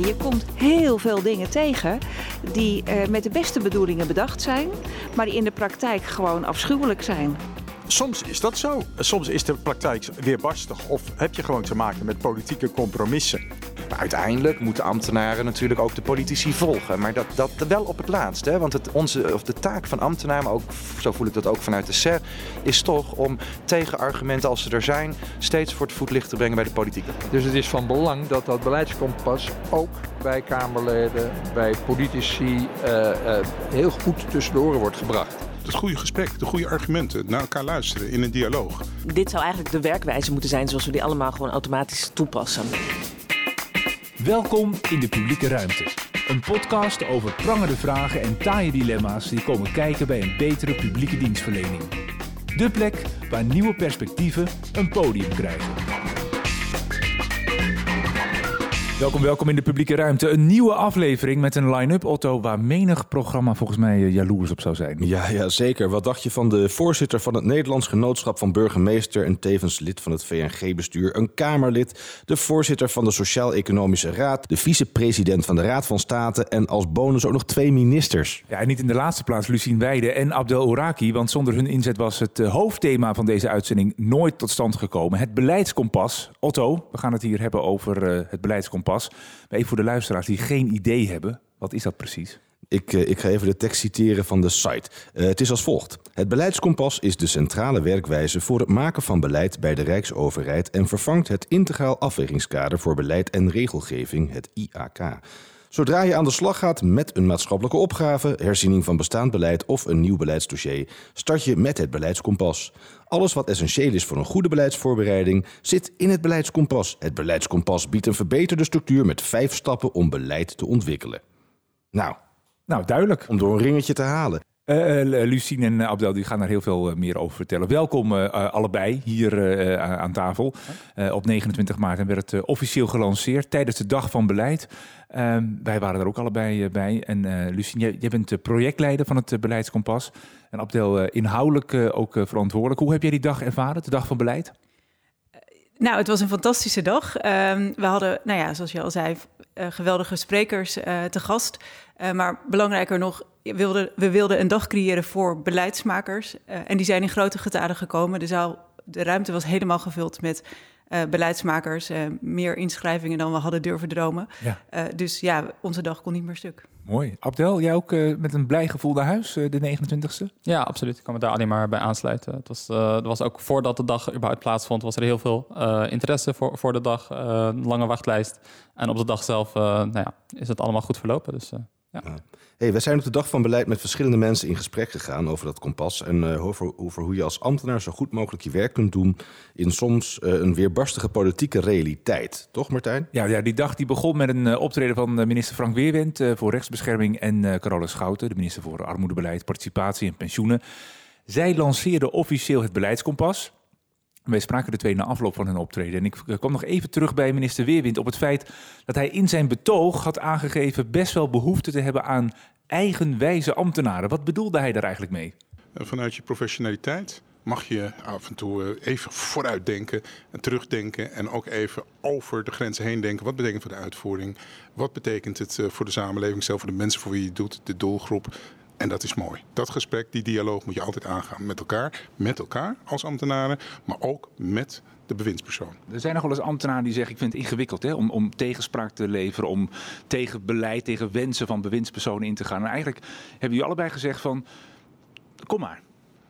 Je komt heel veel dingen tegen die eh, met de beste bedoelingen bedacht zijn, maar die in de praktijk gewoon afschuwelijk zijn. Soms is dat zo. Soms is de praktijk weerbarstig of heb je gewoon te maken met politieke compromissen. Maar uiteindelijk moeten ambtenaren natuurlijk ook de politici volgen. Maar dat, dat wel op het laatst. Hè? Want het, onze, of de taak van ambtenaren, maar ook, zo voel ik dat ook vanuit de SER, is toch om tegenargumenten als ze er zijn, steeds voor het voetlicht te brengen bij de politiek. Dus het is van belang dat dat beleidskompas ook bij Kamerleden, bij politici uh, uh, heel goed tussen de oren wordt gebracht het goede gesprek, de goede argumenten, naar elkaar luisteren in een dialoog. Dit zou eigenlijk de werkwijze moeten zijn zoals we die allemaal gewoon automatisch toepassen. Welkom in de publieke ruimte. Een podcast over prangende vragen en taaie dilemma's die komen kijken bij een betere publieke dienstverlening. De plek waar nieuwe perspectieven een podium krijgen. Welkom, welkom in de publieke ruimte. Een nieuwe aflevering met een line-up, Otto, waar menig programma volgens mij eh, jaloers op zou zijn. Ja, ja, zeker. Wat dacht je van de voorzitter van het Nederlands Genootschap van Burgemeester en tevens lid van het VNG-bestuur, een Kamerlid, de voorzitter van de Sociaal-Economische Raad, de vicepresident van de Raad van State en als bonus ook nog twee ministers. Ja, en niet in de laatste plaats Lucien Weide en Abdel Oraki, want zonder hun inzet was het eh, hoofdthema van deze uitzending nooit tot stand gekomen. Het beleidskompas. Otto, we gaan het hier hebben over uh, het beleidskompas pas. Maar even voor de luisteraars die geen idee hebben, wat is dat precies? Ik, eh, ik ga even de tekst citeren van de site. Uh, het is als volgt. Het beleidskompas is de centrale werkwijze voor het maken van beleid bij de Rijksoverheid en vervangt het Integraal Afwegingskader voor Beleid en Regelgeving, het IAK. Zodra je aan de slag gaat met een maatschappelijke opgave, herziening van bestaand beleid of een nieuw beleidsdossier, start je met het beleidskompas. Alles wat essentieel is voor een goede beleidsvoorbereiding zit in het beleidskompas. Het beleidskompas biedt een verbeterde structuur met vijf stappen om beleid te ontwikkelen. Nou, nou duidelijk. Om door een ringetje te halen. Uh, Lucien en Abdel die gaan daar heel veel meer over vertellen. Welkom allebei hier aan tafel. op 29 maart werd het officieel gelanceerd tijdens de Dag van Beleid. Ehm, wij waren er ook allebei bij. En Lucien, jij, jij bent projectleider van het Beleidskompas. En Abdel inhoudelijk ook verantwoordelijk. Hoe heb jij die dag ervaren, de Dag van Beleid? Nou, het was een fantastische dag. Ehm, we hadden, nou ja, zoals je al zei, geweldige sprekers te gast. maar belangrijker nog, wilden, we wilden een dag creëren voor beleidsmakers. Uh, en die zijn in grote getalen gekomen. De, zaal, de ruimte was helemaal gevuld met uh, beleidsmakers. Uh, meer inschrijvingen dan we hadden durven dromen. Ja. dus ja, onze dag kon niet meer stuk. Mooi. Abdel, jij ook met een blij gevoel naar huis, de 29e? Ja, absoluut. Ik kan me daar alleen maar bij aansluiten. Het was, het was ook voordat de dag überhaupt plaatsvond, was er heel veel interesse voor, voor de dag. lange wachtlijst. En op de dag zelf nou ja, is het allemaal goed verlopen. Dus ja. Hey, wij zijn op de dag van beleid met verschillende mensen in gesprek gegaan over dat kompas. En uh, over, over, hoe je als ambtenaar zo goed mogelijk je werk kunt doen in soms uh, een weerbarstige politieke realiteit. Toch, Martijn? Ja, ja die dag die begon met een uh, optreden van minister Frank Weerwind voor rechtsbescherming en Carola Schouten, de minister voor armoedebeleid, participatie en pensioenen. Zij lanceerde officieel het beleidskompas. Wij spraken de twee na afloop van hun optreden. En ik kwam nog even terug bij minister Weerwind op het feit dat hij in zijn betoog had aangegeven best wel behoefte te hebben aan eigenwijze ambtenaren. Wat bedoelde hij daar eigenlijk mee? Eh, vanuit je professionaliteit mag je af en toe eh, even vooruitdenken en terugdenken en ook even over de grenzen heen denken. Wat betekent het voor de uitvoering? Wat betekent het eh, voor de samenleving zelf, voor de mensen voor wie je het doet, de doelgroep? En dat is mooi. Dat gesprek, die dialoog moet je altijd aangaan met elkaar. Met elkaar als ambtenaren, maar ook met de bewindspersoon. Er zijn nog wel eens ambtenaren die zeggen: Ik vind het ingewikkeld hè, om, om tegenspraak te leveren, om tegen beleid, tegen wensen van bewindspersonen in te gaan. En eigenlijk hebben jullie allebei gezegd: van, Kom maar.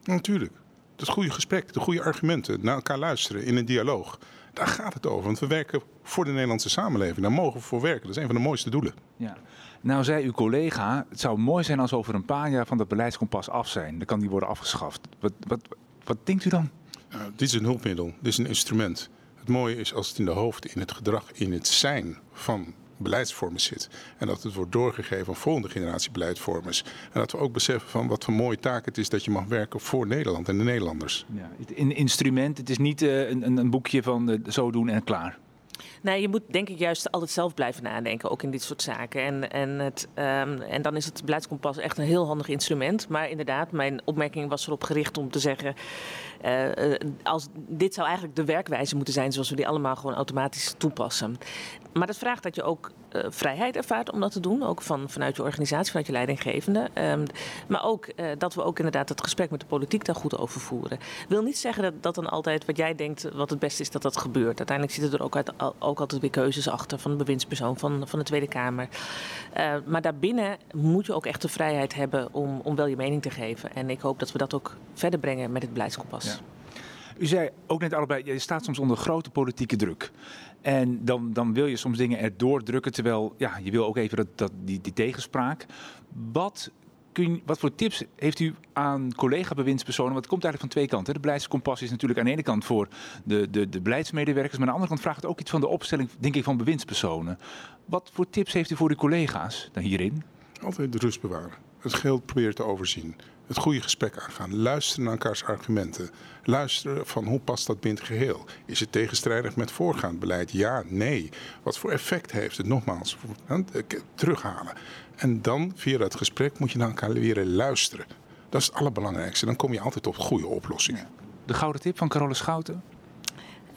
natuurlijk. Het goede gesprek, de goede argumenten, naar elkaar luisteren in een dialoog. Daar gaat het over. Want we werken voor de Nederlandse samenleving. Daar mogen we voor werken. Dat is een van de mooiste doelen. Ja. Nou zei uw collega, het zou mooi zijn als we over een paar jaar van dat beleidskompas af zijn. Dan kan die worden afgeschaft. Wat, wat, wat denkt u dan? Nou, dit is een hulpmiddel, dit is een instrument. Het mooie is als het in de hoofd, in het gedrag, in het zijn van beleidsvormers zit. En dat het wordt doorgegeven aan volgende generatie beleidsvormers. En dat we ook beseffen van wat voor mooie taak het is dat je mag werken voor Nederland en de Nederlanders. Ja, een instrument, het is niet uh, een, een boekje van uh, zo doen en klaar. Nee, je moet denk ik juist altijd zelf blijven nadenken, ook in dit soort zaken. En, en, het, ehm, en dan is het beleidskompas echt een heel handig instrument. Maar inderdaad, mijn opmerking was erop gericht om te zeggen... eh, eh, als, dit zou eigenlijk de werkwijze moeten zijn zoals we die allemaal gewoon automatisch toepassen. Maar dat vraagt dat je ook eh, vrijheid ervaart om dat te doen. Ook van, vanuit je organisatie, vanuit je leidinggevende. Ehm, maar ook eh, dat we ook inderdaad het gesprek met de politiek daar goed over voeren. wil niet zeggen dat, dat dan altijd wat jij denkt wat het beste is dat dat gebeurt. Uiteindelijk zitten er ook, uit, ook altijd weer keuzes achter van de bewindspersoon van, van de Tweede Kamer. Maar daarbinnen moet je ook echt de vrijheid hebben om, om wel je mening te geven. En ik hoop dat we dat ook verder brengen met het beleidskompas. U zei ook net allebei, je staat soms onder grote politieke druk. En dan, dan wil je soms dingen erdoor drukken, terwijl ja, je wil ook even dat, dat, die, die tegenspraak. Wat, kun, wat voor tips heeft u aan collega-bewindspersonen? Want het komt eigenlijk van twee kanten. De beleidskompas is natuurlijk aan de ene kant voor de, de, de beleidsmedewerkers, maar aan de andere kant vraagt het ook iets van de opstelling, denk ik, van bewindspersonen. Wat voor tips heeft u voor uw collega's dan hierin? Altijd de rust bewaren. Het geheel proberen te overzien het goede gesprek aangaan. Luisteren naar elkaars argumenten. Luisteren van hoe past dat binnen het geheel. Is het tegenstrijdig met voorgaand beleid? Ja, nee. Wat voor effect heeft het? Nogmaals, terughalen. En dan via dat gesprek moet je naar elkaar leren luisteren. Dat is het allerbelangrijkste. Dan kom je altijd op goede oplossingen. De gouden tip van Carole Schouten?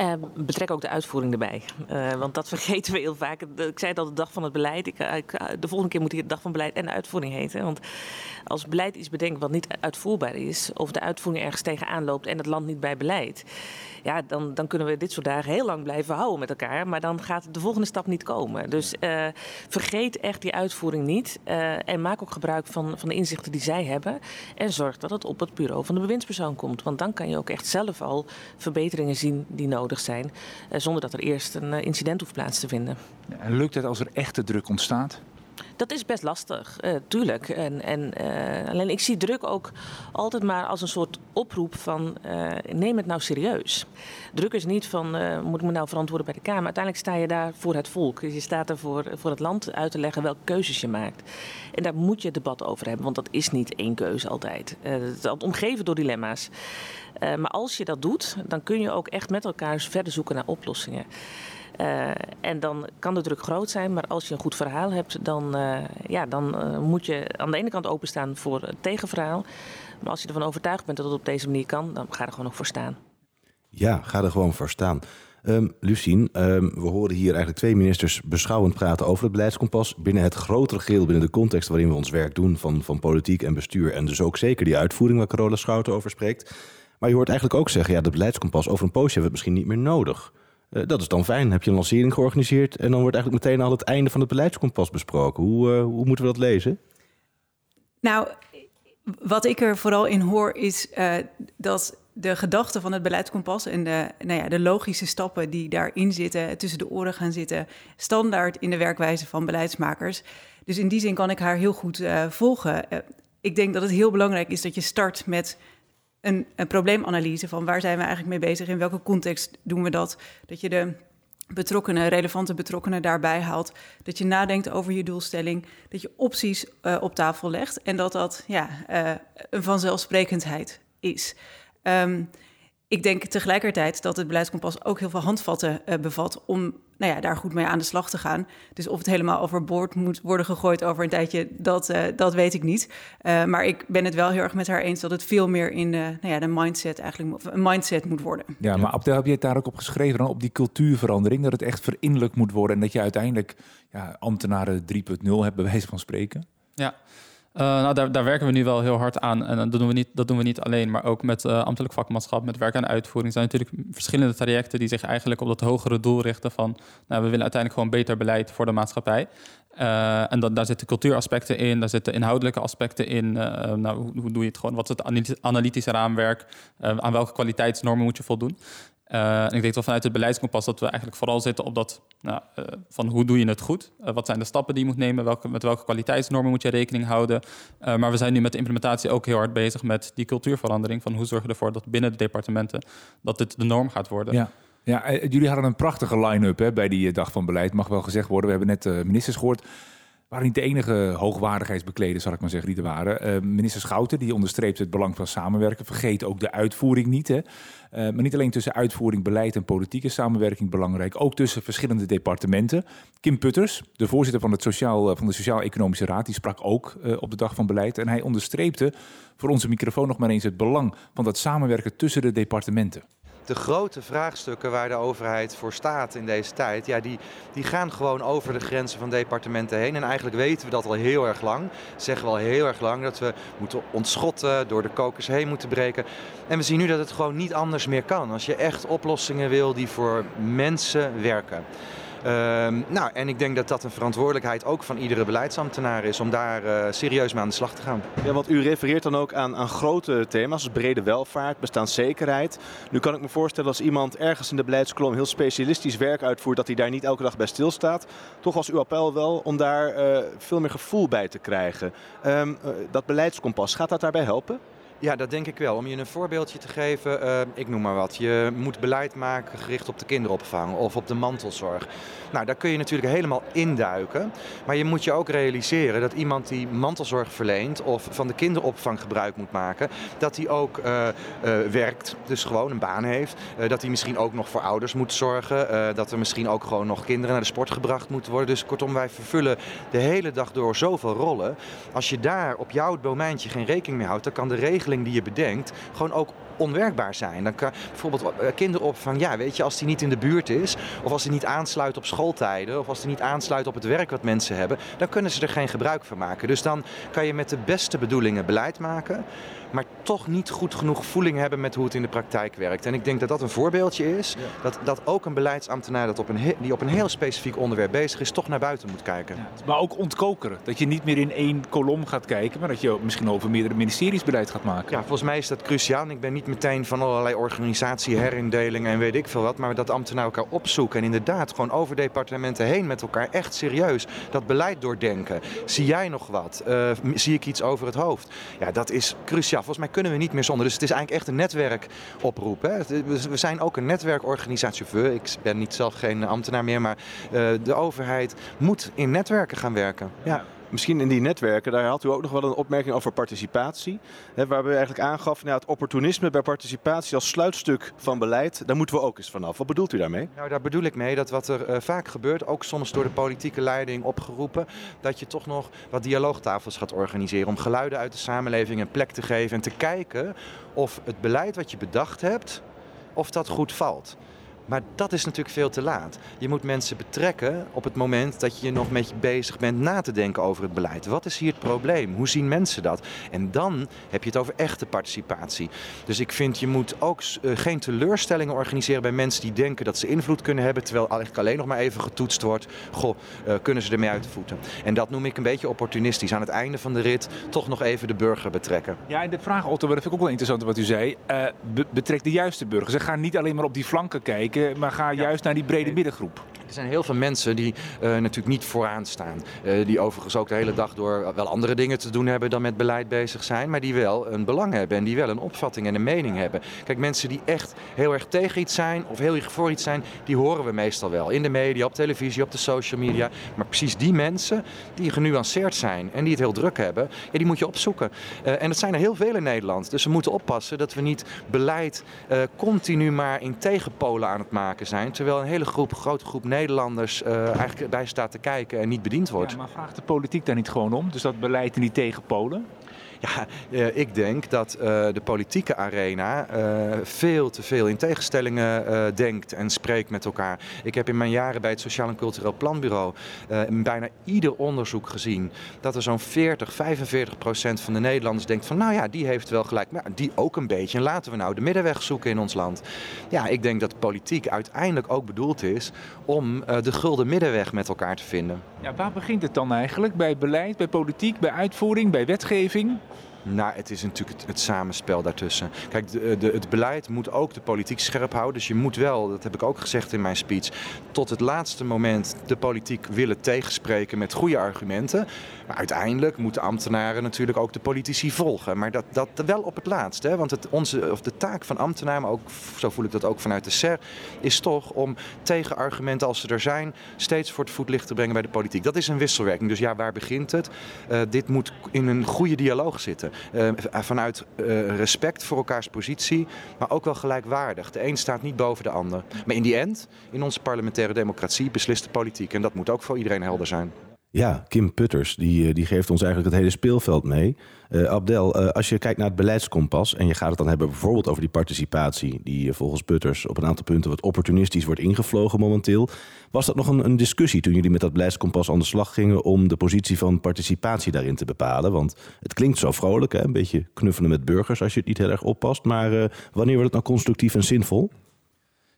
Uh, betrek ook de uitvoering erbij. Uh, want dat vergeten we heel vaak. Ik zei het al, de dag van het beleid. Ik, ik, de volgende keer moet de dag van beleid en uitvoering heten. Want als beleid iets bedenkt wat niet uitvoerbaar is, of de uitvoering ergens tegenaan loopt en het land niet bij beleid, ja, dan, dan kunnen we dit soort dagen heel lang blijven houden met elkaar. Maar dan gaat de volgende stap niet komen. Dus uh, vergeet echt die uitvoering niet. Uh, en maak ook gebruik van, van de inzichten die zij hebben. En zorg dat het op het bureau van de bewindspersoon komt. Want dan kan je ook echt zelf al verbeteringen zien die nodig zijn. Uh, zonder dat er eerst een incident hoeft plaats te vinden. En lukt het als er echte druk ontstaat? Dat is best lastig, uh, tuurlijk. En, en, uh, alleen ik zie druk ook altijd maar als een soort oproep van uh, neem het nou serieus. Druk is niet van moet ik me nou verantwoorden bij de Kamer. Uiteindelijk sta je daar voor het volk. Je staat er voor, voor het land uit te leggen welke keuzes je maakt. En daar moet je debat over hebben, want dat is niet één keuze altijd. het is altijd omgeven door dilemma's. maar als je dat doet, dan kun je ook echt met elkaar verder zoeken naar oplossingen. Uh, en dan kan de druk groot zijn, maar als je een goed verhaal hebt, dan, uh, ja, dan uh, moet je aan de ene kant openstaan voor het tegenverhaal. Maar als je ervan overtuigd bent dat het op deze manier kan, dan ga er gewoon nog voor staan. Ja, ga er gewoon voor staan. Um, Lucien, um, we horen hier eigenlijk twee ministers beschouwend praten over het beleidskompas. Binnen het grotere geheel, binnen de context waarin we ons werk doen van, van politiek en bestuur. En dus ook zeker die uitvoering waar Carola Schouten over spreekt. Maar je hoort eigenlijk ook zeggen, ja, dat beleidskompas over een poosje hebben we misschien niet meer nodig. Uh, dat is dan fijn. Heb je een lancering georganiseerd en dan wordt eigenlijk meteen al het einde van het beleidskompas besproken. Hoe, uh, hoe moeten we dat lezen? Nou, wat ik er vooral in hoor is uh, dat de gedachte van het beleidskompas en de, nou ja, de logische stappen die daarin zitten, tussen de oren gaan zitten, standaard in de werkwijze van beleidsmakers. Dus in die zin kan ik haar heel goed volgen. ik denk dat het heel belangrijk is dat je start met een, een probleemanalyse van waar zijn we eigenlijk mee bezig, in welke context doen we dat. Dat je de betrokkenen, relevante betrokkenen daarbij haalt. Dat je nadenkt over je doelstelling. Dat je opties uh, op tafel legt. En dat dat ja, uh, een vanzelfsprekendheid is. Um, ik denk tegelijkertijd dat het beleidskompas ook heel veel handvatten uh, bevat om nou ja, daar goed mee aan de slag te gaan. Dus of het helemaal overboord moet worden gegooid over een tijdje, dat, uh, dat weet ik niet. Uh, maar ik ben het wel heel erg met haar eens dat het veel meer in de, nou ja, de mindset eigenlijk een mindset moet worden. Ja, maar Abdel, heb je het daar ook op geschreven, dan op die cultuurverandering, dat het echt verinnerlijk moet worden en dat je uiteindelijk ja, ambtenaren 3.0 hebt, bij wijze van spreken? Ja, uh, nou, daar, daar, werken we nu wel heel hard aan. En dat doen we niet, dat doen we niet alleen, maar ook met uh, ambtelijk vakmanschap, met werk aan uitvoering. Er zijn natuurlijk verschillende trajecten die zich eigenlijk op dat hogere doel richten van nou, we willen uiteindelijk gewoon beter beleid voor de maatschappij. En daar zitten cultuuraspecten in, daar zitten inhoudelijke aspecten in. nou, hoe, doe je het gewoon? Wat is het analytische raamwerk? aan welke kwaliteitsnormen moet je voldoen? Uh, en ik denk dat vanuit het beleidskompas dat we eigenlijk vooral zitten op dat nou, uh, van hoe doe je het goed? Uh, wat zijn de stappen die je moet nemen? Welke, met welke kwaliteitsnormen moet je rekening houden? maar we zijn nu met de implementatie ook heel hard bezig met die cultuurverandering. Van hoe zorgen we ervoor dat binnen de departementen dat dit de norm gaat worden. Ja. Ja, jullie hadden een prachtige line-up bij die dag van beleid, mag wel gezegd worden. We hebben net ministers gehoord. Waren niet de enige hoogwaardigheidsbekleders, zal ik maar zeggen, die er waren. Uh, minister Schouten die onderstreept het belang van samenwerken. Vergeet ook de uitvoering niet. Hè. Uh, maar niet alleen tussen uitvoering, beleid en politieke samenwerking belangrijk. Ook tussen verschillende departementen. Kim Putters, de voorzitter van, het Sociaal, van de Sociaal-Economische Raad, die sprak ook op de dag van beleid. En hij onderstreepte voor onze microfoon nog maar eens het belang van dat samenwerken tussen de departementen de grote vraagstukken waar de overheid voor staat in deze tijd, ja, die, die gaan gewoon over de grenzen van departementen heen. En eigenlijk weten we dat al heel erg lang. Zeggen we al heel erg lang dat we moeten ontschotten, door de kokers heen moeten breken. En we zien nu dat het gewoon niet anders meer kan. Als je echt oplossingen wil die voor mensen werken. Ehm, nou, en ik denk dat dat een verantwoordelijkheid ook van iedere beleidsambtenaar is om daar uh, serieus mee aan de slag te gaan. Ja, want u refereert dan ook aan, grote thema's als brede welvaart, bestaanszekerheid. Nu kan ik me voorstellen als iemand ergens in de beleidskolom heel specialistisch werk uitvoert, dat hij daar niet elke dag bij stilstaat. Toch was uw appel wel om daar uh, veel meer gevoel bij te krijgen. Um, uh, dat beleidskompas, gaat dat daarbij helpen? Ja, dat denk ik wel. Om je een voorbeeldje te geven, uh, ik noem maar wat. Je moet beleid maken gericht op de kinderopvang of op de mantelzorg. Nou, daar kun je natuurlijk helemaal induiken. Maar je moet je ook realiseren dat iemand die mantelzorg verleent of van de kinderopvang gebruik moet maken, dat hij ook uh, uh, werkt, dus gewoon een baan heeft. dat hij misschien ook nog voor ouders moet zorgen. dat er misschien ook gewoon nog kinderen naar de sport gebracht moeten worden. Dus kortom, wij vervullen de hele dag door zoveel rollen. Als je daar op jouw domeintje geen rekening mee houdt, dan kan de die je bedenkt gewoon ook onwerkbaar zijn. Dan kan bijvoorbeeld kinderopvang, ja, weet je, als die niet in de buurt is, of als die niet aansluit op schooltijden, of als die niet aansluit op het werk wat mensen hebben, dan kunnen ze er geen gebruik van maken. Dus dan kan je met de beste bedoelingen beleid maken, maar toch niet goed genoeg voeling hebben met hoe het in de praktijk werkt. En ik denk dat dat een voorbeeldje is, dat, dat ook een beleidsambtenaar dat op een die op een heel specifiek onderwerp bezig is, toch naar buiten moet kijken. Ja, maar ook ontkokeren. Dat je niet meer in één kolom gaat kijken, maar dat je misschien over meerdere ministeries beleid gaat maken. Ja, volgens mij is dat cruciaal. En ik ben niet meteen van allerlei organisatieherindelingen en weet ik veel wat, maar dat ambtenaren elkaar opzoeken en inderdaad gewoon over departementen heen met elkaar echt serieus dat beleid doordenken. Zie jij nog wat? Uh, zie ik iets over het hoofd? Ja, dat is cruciaal volgens mij kunnen we niet meer zonder. Dus het is eigenlijk echt een netwerkoproep. Hè. We zijn ook een netwerkorganisatie. Ik ben niet zelf geen ambtenaar meer, maar uh, de overheid moet in netwerken gaan werken. Ja. Misschien in die netwerken, daar had u ook nog wel een opmerking over participatie. Hè, waarbij u eigenlijk aangaf, nou, het opportunisme bij participatie als sluitstuk van beleid, daar moeten we ook eens vanaf. Wat bedoelt u daarmee? Nou, daar bedoel ik mee dat wat er uh, vaak gebeurt, ook soms door de politieke leiding opgeroepen, dat je toch nog wat dialoogtafels gaat organiseren om geluiden uit de samenleving een plek te geven en te kijken of het beleid wat je bedacht hebt, of dat goed valt. Maar dat is natuurlijk veel te laat. Je moet mensen betrekken op het moment dat je nog met je bezig bent na te denken over het beleid. Wat is hier het probleem? Hoe zien mensen dat? En dan heb je het over echte participatie. Dus ik vind je moet ook uh, geen teleurstellingen organiseren bij mensen die denken dat ze invloed kunnen hebben, terwijl eigenlijk alleen nog maar even getoetst wordt. Goh, uh, kunnen ze ermee uit de voeten? En dat noem ik een beetje opportunistisch. Aan het einde van de rit toch nog even de burger betrekken. Ja, en de vraag, Otto, dat vind ik ook wel interessant wat u zei. Uh, be betrek de juiste burgers. Ze gaan niet alleen maar op die flanken kijken maar ga juist naar die brede middengroep. Er zijn heel veel mensen die uh, natuurlijk niet vooraan staan. Uh, die overigens ook de hele dag door wel andere dingen te doen hebben dan met beleid bezig zijn. Maar die wel een belang hebben en die wel een opvatting en een mening hebben. Kijk, mensen die echt heel erg tegen iets zijn of heel erg voor iets zijn, die horen we meestal wel. In de media, op televisie, op de social media. Maar precies die mensen die genuanceerd zijn en die het heel druk hebben, ja, die moet je opzoeken. Uh, en dat zijn er heel veel in Nederland. Dus we moeten oppassen dat we niet beleid continu maar in tegenpolen aan het maken zijn. Terwijl een hele groep, grote groep Nederlanders uh, eigenlijk bij staat te kijken en niet bediend wordt. Maar vraagt de politiek daar niet gewoon om? Dus dat beleid in die tegenpolen? Ja, uh, ik denk dat uh, de politieke arena uh, veel te veel in tegenstellingen denkt en spreekt met elkaar. Ik heb in mijn jaren bij het Sociaal en Cultureel Planbureau in bijna ieder onderzoek gezien dat er zo'n 40, 45 procent van de Nederlanders denkt van nou ja, die heeft wel gelijk, maar die ook een beetje. En laten we nou de middenweg zoeken in ons land. Ja, ik denk dat politiek uiteindelijk ook bedoeld is om de gulden middenweg met elkaar te vinden. Ja, waar begint het dan eigenlijk? Bij beleid, bij politiek, bij uitvoering, bij wetgeving? Nou, het is natuurlijk het, samenspel daartussen. Kijk, de, de, het beleid moet ook de politiek scherp houden. Dus je moet wel, dat heb ik ook gezegd in mijn speech, tot het laatste moment de politiek willen tegenspreken met goede argumenten. Maar uiteindelijk moeten ambtenaren natuurlijk ook de politici volgen. Maar dat, dat wel op het laatst. Hè? Want het, onze, of de taak van ambtenaren, maar ook, zo voel ik dat ook vanuit de SER, is toch om tegenargumenten als ze er zijn, steeds voor het voetlicht te brengen bij de politiek. Dat is een wisselwerking. Dus ja, waar begint het? Uh, dit moet in een goede dialoog zitten. Uh, vanuit uh, respect voor elkaars positie, maar ook wel gelijkwaardig. De een staat niet boven de ander. Maar in die end, in onze parlementaire democratie, beslist de politiek. En dat moet ook voor iedereen helder zijn. Ja, Kim Putters, die, die geeft ons eigenlijk het hele speelveld mee. Uh, Abdel, uh, als je kijkt naar het beleidskompas en je gaat het dan hebben bijvoorbeeld over die participatie, die volgens Putters op een aantal punten wat opportunistisch wordt ingevlogen momenteel. Was dat nog een, een, discussie toen jullie met dat beleidskompas aan de slag gingen om de positie van participatie daarin te bepalen? Want het klinkt zo vrolijk, hè? een beetje knuffelen met burgers als je het niet heel erg oppast. Maar wanneer wordt het nou constructief en zinvol?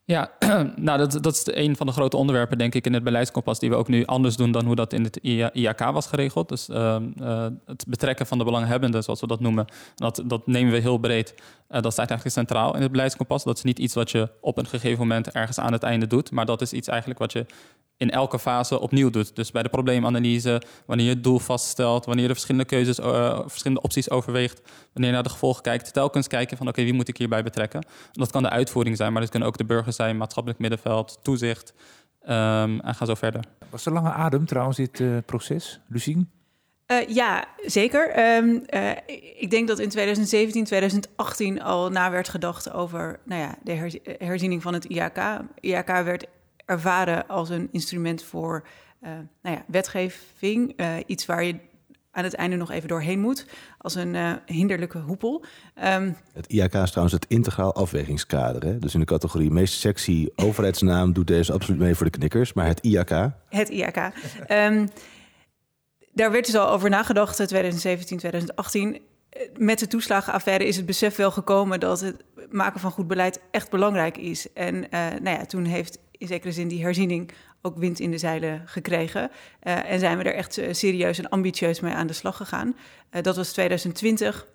Ja, nou dat, dat is een van de grote onderwerpen, denk ik, in het beleidskompas, die we ook nu anders doen dan hoe dat in het IAK was geregeld. Dus uh, uh, het betrekken van de belanghebbenden, zoals we dat noemen, dat, dat nemen we heel breed. Uh, dat staat eigenlijk centraal in het beleidskompas. Dat is niet iets wat je op een gegeven moment ergens aan het einde doet, maar dat is iets eigenlijk wat je in elke fase opnieuw doet. Dus bij de probleemanalyse, wanneer je het doel vaststelt, wanneer je de verschillende keuzes, uh, verschillende opties overweegt, wanneer je naar de gevolgen kijkt, telkens kijken van oké, okay, wie moet ik hierbij betrekken? Dat kan de uitvoering zijn, maar dat kunnen ook de burgers zijn, maatschappelijk middenveld, toezicht um, en ga zo verder. Was er lange adem trouwens dit uh, proces, Lucien? Uh, ja, zeker. Um, uh, ik denk dat in 2017, 2018 al na werd gedacht over nou ja, de herz herziening van het IAK. IAK werd ervaren als een instrument voor uh, nou ja, wetgeving. Uh, iets waar je aan het einde nog even doorheen moet, als een uh, hinderlijke hoepel. Um, het IAK is trouwens het integraal afwegingskader. Hè? Dus in de categorie meest sexy overheidsnaam doet deze absoluut mee voor de knikkers. Maar het IAK? Het IAK. um, daar werd dus al over nagedacht, 2017, 2018 met de toeslagenaffaire is het besef wel gekomen dat het maken van goed beleid echt belangrijk is. En uh, nou ja, toen heeft in zekere zin die herziening ook wind in de zeilen gekregen. Uh, en zijn we er echt uh, serieus en ambitieus mee aan de slag gegaan. dat was 2020.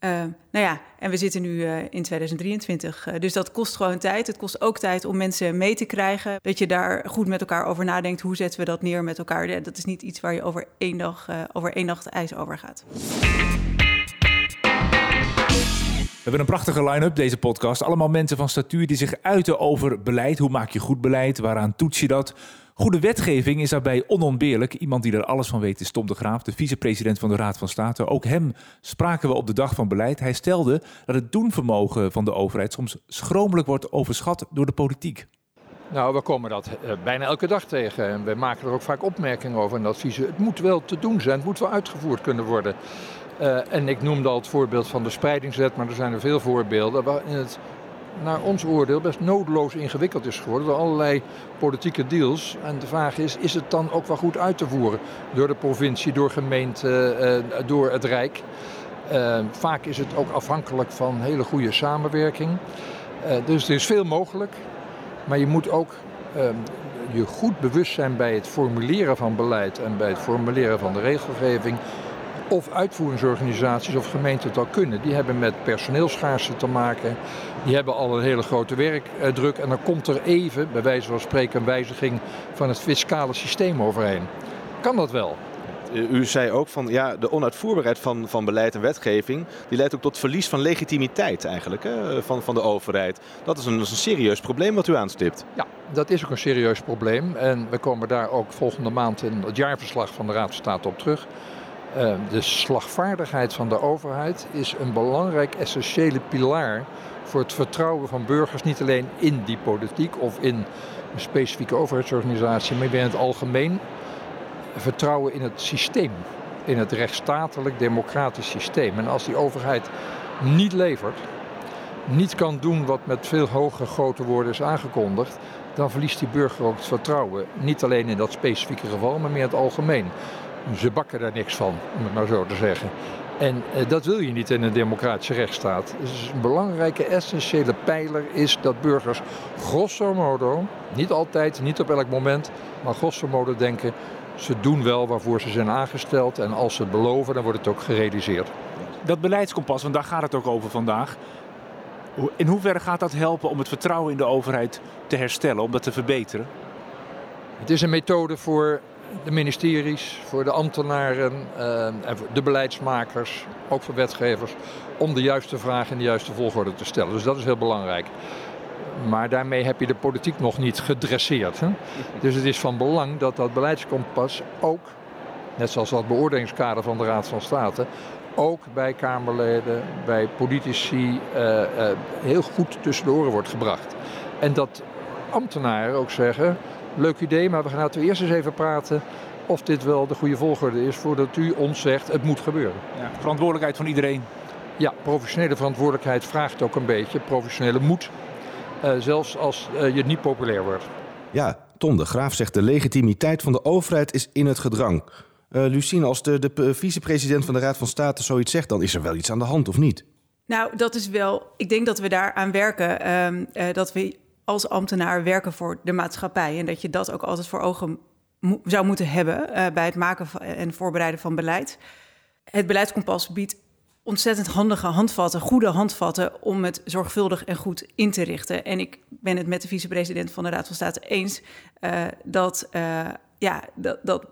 nou ja, en we zitten nu in 2023. dus dat kost gewoon tijd. Het kost ook tijd om mensen mee te krijgen. Dat je daar goed met elkaar over nadenkt. Hoe zetten we dat neer met elkaar? Dat is niet iets waar je over één dag, over één nacht ijs over gaat. We hebben een prachtige line-up deze podcast. Allemaal mensen van statuur die zich uiten over beleid. Hoe maak je goed beleid? Waaraan toets je dat? Goede wetgeving is daarbij onontbeerlijk. Iemand die er alles van weet is Tom de Graaf, de vicepresident van de Raad van State. Ook hem spraken we op de dag van beleid. Hij stelde dat het doenvermogen van de overheid soms schromelijk wordt overschat door de politiek. Nou, we komen dat uh, bijna elke dag tegen. En we maken er ook vaak opmerkingen over en adviezen. Het moet wel te doen zijn, het moet wel uitgevoerd kunnen worden. Uh, en ik noemde al het voorbeeld van de spreidingswet, maar er zijn er veel voorbeelden waarin het naar ons oordeel best noodloos ingewikkeld is geworden door allerlei politieke deals. En de vraag is, is het dan ook wel goed uit te voeren door de provincie, door gemeente, uh, door het Rijk? Vaak is het ook afhankelijk van hele goede samenwerking. dus er is veel mogelijk, maar je moet ook ehm, je goed bewust zijn bij het formuleren van beleid en bij het formuleren van de regelgeving of uitvoeringsorganisaties of gemeenten het al kunnen. Die hebben met personeelschaarste te maken. Die hebben al een hele grote werkdruk. En dan komt er even, bij wijze van spreken, een wijziging van het fiscale systeem overheen. Kan dat wel? U zei ook van ja, de onuitvoerbaarheid van, van beleid en wetgeving. die leidt ook tot verlies van legitimiteit eigenlijk hè, van, van de overheid. Dat is, een, dat is een serieus probleem wat u aanstipt. Ja, dat is ook een serieus probleem. En we komen daar ook volgende maand in het jaarverslag van de Raad van State op terug. Uh, de slagvaardigheid van de overheid is een belangrijk essentiële pilaar voor het vertrouwen van burgers, niet alleen in die politiek of in een specifieke overheidsorganisatie, maar in het algemeen vertrouwen in het systeem, in het rechtsstatelijk democratisch systeem. En als die overheid niet levert, niet kan doen wat met veel hogere grote woorden is aangekondigd, dan verliest die burger ook het vertrouwen. Niet alleen in dat specifieke geval, maar meer in het algemeen ze bakken daar niks van, om het maar zo te zeggen. En eh, dat wil je niet in een democratische rechtsstaat. Dus een belangrijke, essentiële pijler is dat burgers grosso modo, niet altijd, niet op elk moment, maar grosso modo denken, ze doen wel waarvoor ze zijn aangesteld. En als ze het beloven, dan wordt het ook gerealiseerd. Dat beleidskompas, want daar gaat het ook over vandaag. In hoeverre gaat dat helpen om het vertrouwen in de overheid te herstellen, om dat te verbeteren? Het is een methode voor de ministeries, voor de ambtenaren eh, en voor de beleidsmakers, ook voor wetgevers, om de juiste vragen in de juiste volgorde te stellen. Dus dat is heel belangrijk. Maar daarmee heb je de politiek nog niet gedresseerd. Hè? Dus het is van belang dat dat beleidskompas ook, net zoals dat beoordelingskader van de Raad van State, ook bij Kamerleden, bij politici eh, eh, heel goed tussen de oren wordt gebracht. En dat ambtenaren ook zeggen, leuk idee, maar we gaan laten we eerst eens even praten of dit wel de goede volgorde is voordat u ons zegt het moet gebeuren. Ja, verantwoordelijkheid van iedereen. Ja, professionele verantwoordelijkheid vraagt ook een beetje professionele moed. eh, zelfs als eh, je niet populair wordt. Ja, Ton de Graaf zegt de legitimiteit van de overheid is in het gedrang. Eh Lucine, als de, de vicepresident van de Raad van State zoiets zegt, dan is er wel iets aan de hand, of niet? Nou, dat is wel. Ik denk dat we daaraan werken. ehm, eh, dat we als ambtenaar werken voor de maatschappij. En dat je dat ook altijd voor ogen zou moeten hebben eh, bij het maken en voorbereiden van beleid. Het beleidskompas biedt ontzettend handige handvatten, goede handvatten om het zorgvuldig en goed in te richten. En ik ben het met de vicepresident van de Raad van State eens eh, dat, eh, ja, dat, dat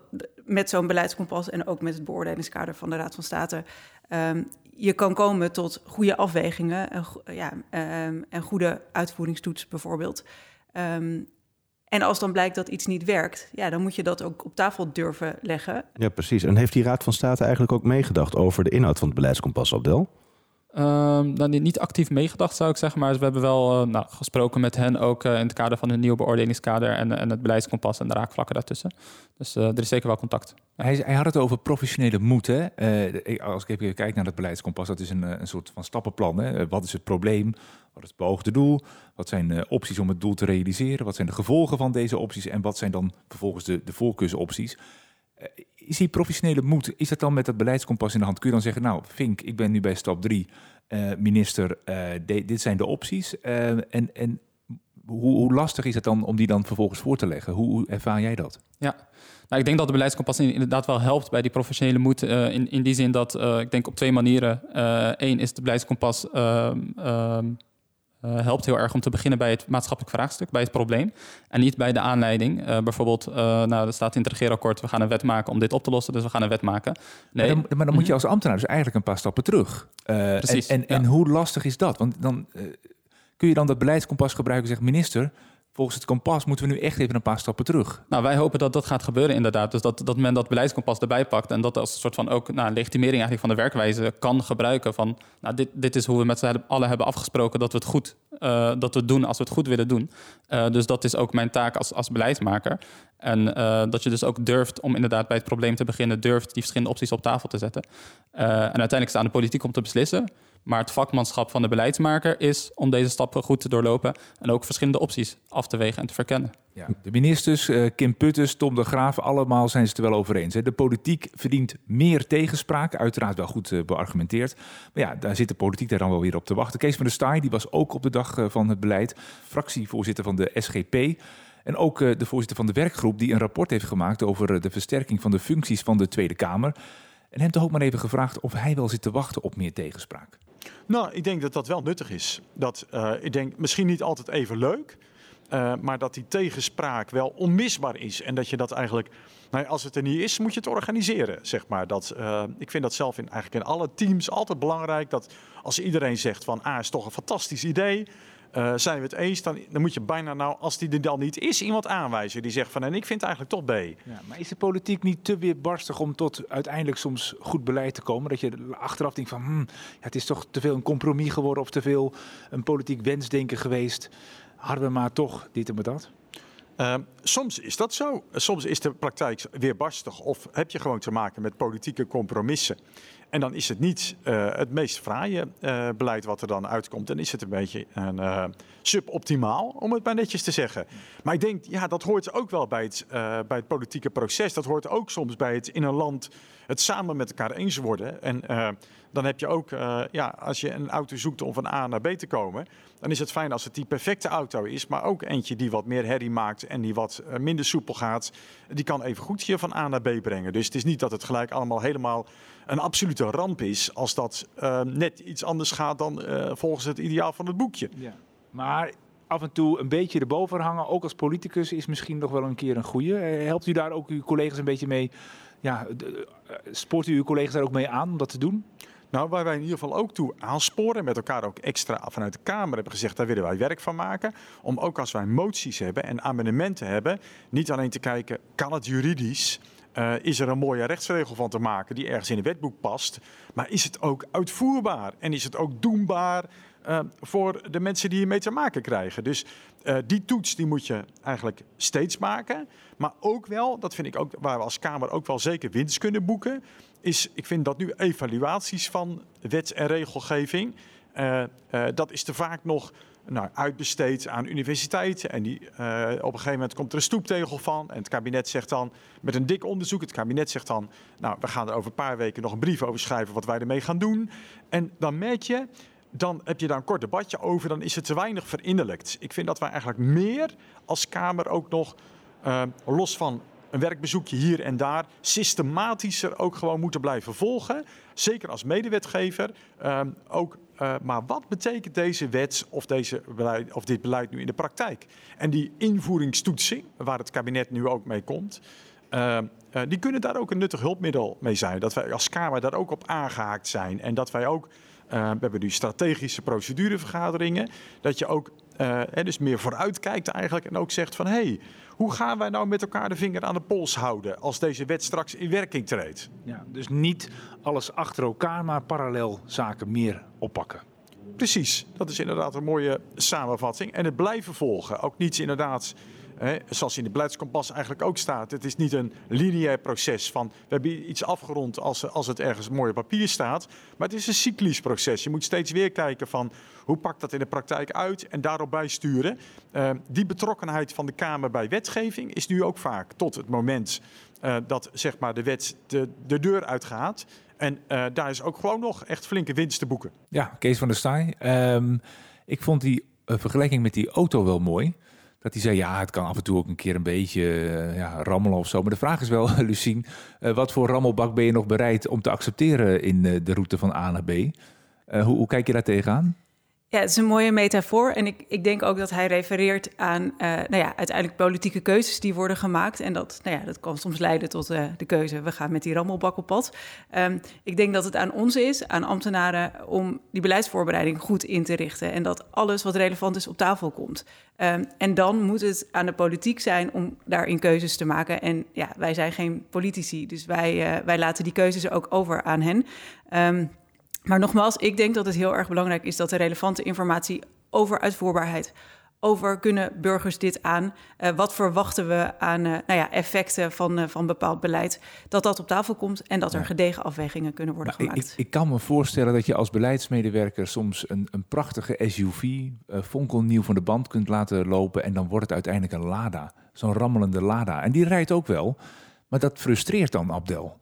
met zo'n beleidskompas en ook met het beoordelingskader van de Raad van State ehm, je kan komen tot goede afwegingen en, ja, ehm, en goede uitvoeringstoets bijvoorbeeld. Ehm, en als dan blijkt dat iets niet werkt, ja, dan moet je dat ook op tafel durven leggen. Ja, precies. En heeft die Raad van State eigenlijk ook meegedacht over de inhoud van het beleidskompas, Abdel? Ehm, nou, niet- actief meegedacht zou ik zeggen, maar we hebben wel eh, nou, gesproken met hen ook eh, in het kader van het nieuwe beoordelingskader en, en het beleidskompas en de raakvlakken daartussen. Dus eh, er is zeker wel contact. Hij, hij had het over professionele moed. Eh, als ik even kijk naar het beleidskompas, dat is een, eh, een soort van stappenplan. Hè? Eh, Wat is het probleem? Wat is het beoogde doel? Wat zijn opties om het doel te realiseren? Wat zijn de gevolgen van deze opties? En wat zijn dan vervolgens de, de voorkeursopties? Eh, is die professionele moed, is dat dan met dat beleidskompas in de hand? Kun je dan zeggen, nou Vink, ik ben nu bij stap 3, minister, eh, dit zijn de opties. Eh, en en hoe, hoe lastig is het dan om die dan vervolgens voor te leggen? Hoe, ervaar jij dat? Ja, nou, ik denk dat de beleidskompas in- inderdaad wel helpt bij die professionele moed. eh, in, in die zin dat eh, ik denk op twee manieren. Eén is de beleidskompas ehm, ehm, eh, helpt heel erg om te beginnen bij het maatschappelijk vraagstuk, bij het probleem. En niet bij de aanleiding. Eh, bijvoorbeeld, eh, nou, er staat in het regeerakkoord, we gaan een wet maken om dit op te lossen, dus we gaan een wet maken. Nee, Maar dan, maar dan moet je als ambtenaar dus eigenlijk een paar stappen terug. Precies, En, en, en hoe lastig is dat? Want dan kun je dan dat beleidskompas gebruiken en zeggen... minister, volgens het kompas moeten we nu echt even een paar stappen terug. Nou, wij hopen dat dat gaat gebeuren inderdaad. Dus dat, dat men dat beleidskompas erbij pakt en dat als een soort van ook nou, legitimering eigenlijk van de werkwijze kan gebruiken. Van, nou, dit, dit is hoe we met z'n allen hebben afgesproken dat we het goed eh, dat we het doen als we het goed willen doen. Eh, dus dat is ook mijn taak als, als beleidsmaker. En eh, dat je dus ook durft om inderdaad bij het probleem te beginnen, durft die verschillende opties op tafel te zetten. En uiteindelijk staan de politiek om te beslissen. Maar het vakmanschap van de beleidsmaker is om deze stappen goed te doorlopen en ook verschillende opties af te wegen en te verkennen. Ja, de ministers, eh, Kim Putters, Tom de Graaf, allemaal zijn ze het er wel over eens. Hè. De politiek verdient meer tegenspraak, uiteraard wel goed eh, beargumenteerd. Maar ja, daar zit de politiek daar dan wel weer op te wachten. Kees van der Staaij, die was ook op de dag eh, van het beleid, fractievoorzitter van de SGP. En ook de voorzitter van de werkgroep die een rapport heeft gemaakt over de versterking van de functies van de Tweede Kamer. En hem toch ook maar even gevraagd of hij wel zit te wachten op meer tegenspraak. Nou, ik denk dat dat wel nuttig is. Dat, eh, ik denk misschien niet altijd even leuk, eh, maar dat die tegenspraak wel onmisbaar is. En dat je dat eigenlijk, nou, als het er niet is, moet je het organiseren, zeg maar. Dat, eh, ik vind dat zelf in, eigenlijk in alle teams altijd belangrijk. Dat als iedereen zegt van, ah, is toch een fantastisch idee. Eh, zijn we het eens, dan, dan moet je bijna nou, als die er dan niet is, iemand aanwijzen die zegt van, en ik vind het eigenlijk toch B. Ja, maar is de politiek niet te weerbarstig om tot uiteindelijk soms goed beleid te komen? Dat je achteraf denkt van, hmm, ja, het is toch te veel een compromis geworden of te veel een politiek wensdenken geweest. Hadden we maar toch dit en dat? Uh, soms is dat zo. Soms is de praktijk weerbarstig of heb je gewoon te maken met politieke compromissen. En dan is het niet uh, het meest fraaie uh, beleid wat er dan uitkomt. Dan is het een beetje een uh, suboptimaal, om het maar netjes te zeggen. Maar ik denk, ja, dat hoort ook wel bij het, bij het politieke proces. Dat hoort ook soms bij het in een land het samen met elkaar eens worden. En dan heb je ook, ja, als je een auto zoekt om van A naar B te komen, dan is het fijn als het die perfecte auto is, maar ook eentje die wat meer herrie maakt en die wat minder soepel gaat. Die kan even goed je van A naar B brengen. Dus het is niet dat het gelijk allemaal helemaal een absolute ramp is als dat uh, net iets anders gaat dan volgens het ideaal van het boekje. Ja. Maar af en toe een beetje erboven hangen, ook als politicus, is misschien nog wel een keer een goede. Helpt u daar ook uw collega's een beetje mee? Ja, spoort u uw collega's daar ook mee aan om dat te doen? Nou, waar wij in ieder geval ook toe aansporen, met elkaar ook extra vanuit de Kamer hebben gezegd, daar willen wij werk van maken. Om ook als wij moties hebben en amendementen hebben, niet alleen te kijken, kan het juridisch? Uh, is er een mooie rechtsregel van te maken die ergens in het wetboek past? Maar is het ook uitvoerbaar? En is het ook doenbaar uh, voor de mensen die hiermee te maken krijgen? Dus uh, die toets die moet je eigenlijk steeds maken. Maar ook wel, dat vind ik ook, waar we als Kamer ook wel zeker winst kunnen boeken, is, ik vind dat nu evaluaties van wet- en regelgeving, dat is te vaak nog nou, uitbesteed aan universiteiten. En die, uh, op een gegeven moment komt er een stoeptegel van. En het kabinet zegt dan, met een dik onderzoek, het kabinet zegt dan... nou, we gaan er over een paar weken nog een brief over schrijven wat wij ermee gaan doen. En dan merk je, dan heb je daar een kort debatje over, dan is het te weinig verinnerlijkt. Ik vind dat wij eigenlijk meer als Kamer ook nog, los van een werkbezoekje hier en daar, systematischer ook gewoon moeten blijven volgen. Zeker als medewetgever. Uh, ook uh, maar wat betekent deze wet of, deze beleid, of dit beleid nu in de praktijk? En die invoeringstoetsing, waar het kabinet nu ook mee komt, uh, uh, die kunnen daar ook een nuttig hulpmiddel mee zijn. Dat wij als Kamer daar ook op aangehaakt zijn. En dat wij ook, we hebben nu strategische procedurevergaderingen, dat je ook dus meer vooruit kijkt eigenlijk en ook zegt van hé, hey, hoe gaan wij nou met elkaar de vinger aan de pols houden als deze wet straks in werking treedt? Ja, dus niet alles achter elkaar, maar parallel zaken meer oppakken. Precies, dat is inderdaad een mooie samenvatting. En het blijven volgen. Ook niet inderdaad Hè, zoals in de beleidskompas eigenlijk ook staat. Het is niet een lineair proces van we hebben iets afgerond als, als het ergens mooi op papier staat. Maar het is een cyclisch proces. Je moet steeds weer kijken van hoe pakt dat in de praktijk uit en daarop bijsturen. Uh, die betrokkenheid van de Kamer bij wetgeving is nu ook vaak tot het moment uh, dat zeg maar, de wet de, de deur uitgaat. En uh, daar is ook gewoon nog echt flinke winst te boeken. Ja, Kees van der Staaij. Um, ik vond die vergelijking met die auto wel mooi. Dat hij zei, ja, het kan af en toe ook een keer een beetje uh, ja, rammelen of zo. Maar de vraag is wel, Lucien, uh, wat voor rammelbak ben je nog bereid om te accepteren in uh, de route van A naar B? Hoe, hoe, kijk je daar tegenaan? Ja, het is een mooie metafoor. En ik, ik denk ook dat hij refereert aan uh, nou ja, uiteindelijk politieke keuzes die worden gemaakt. En dat, nou ja, dat kan soms leiden tot uh, de keuze, we gaan met die rammelbak op pad. Um, ik denk dat het aan ons is, aan ambtenaren, om die beleidsvoorbereiding goed in te richten. En dat alles wat relevant is op tafel komt. Um, en dan moet het aan de politiek zijn om daarin keuzes te maken. En ja, wij zijn geen politici, dus wij, uh, wij laten die keuzes ook over aan hen. Um, maar nogmaals, ik denk dat het heel erg belangrijk is dat de relevante informatie over uitvoerbaarheid, over kunnen burgers dit aan, uh, wat verwachten we aan uh, nou ja, effecten van, uh, van bepaald beleid, dat dat op tafel komt en dat er gedegen afwegingen kunnen worden maar gemaakt. Ik, ik, kan me voorstellen dat je als beleidsmedewerker soms een, een prachtige SUV, fonkelnieuw van de band kunt laten lopen en dan wordt het uiteindelijk een Lada, zo'n rammelende Lada. En die rijdt ook wel, maar dat frustreert dan Abdel.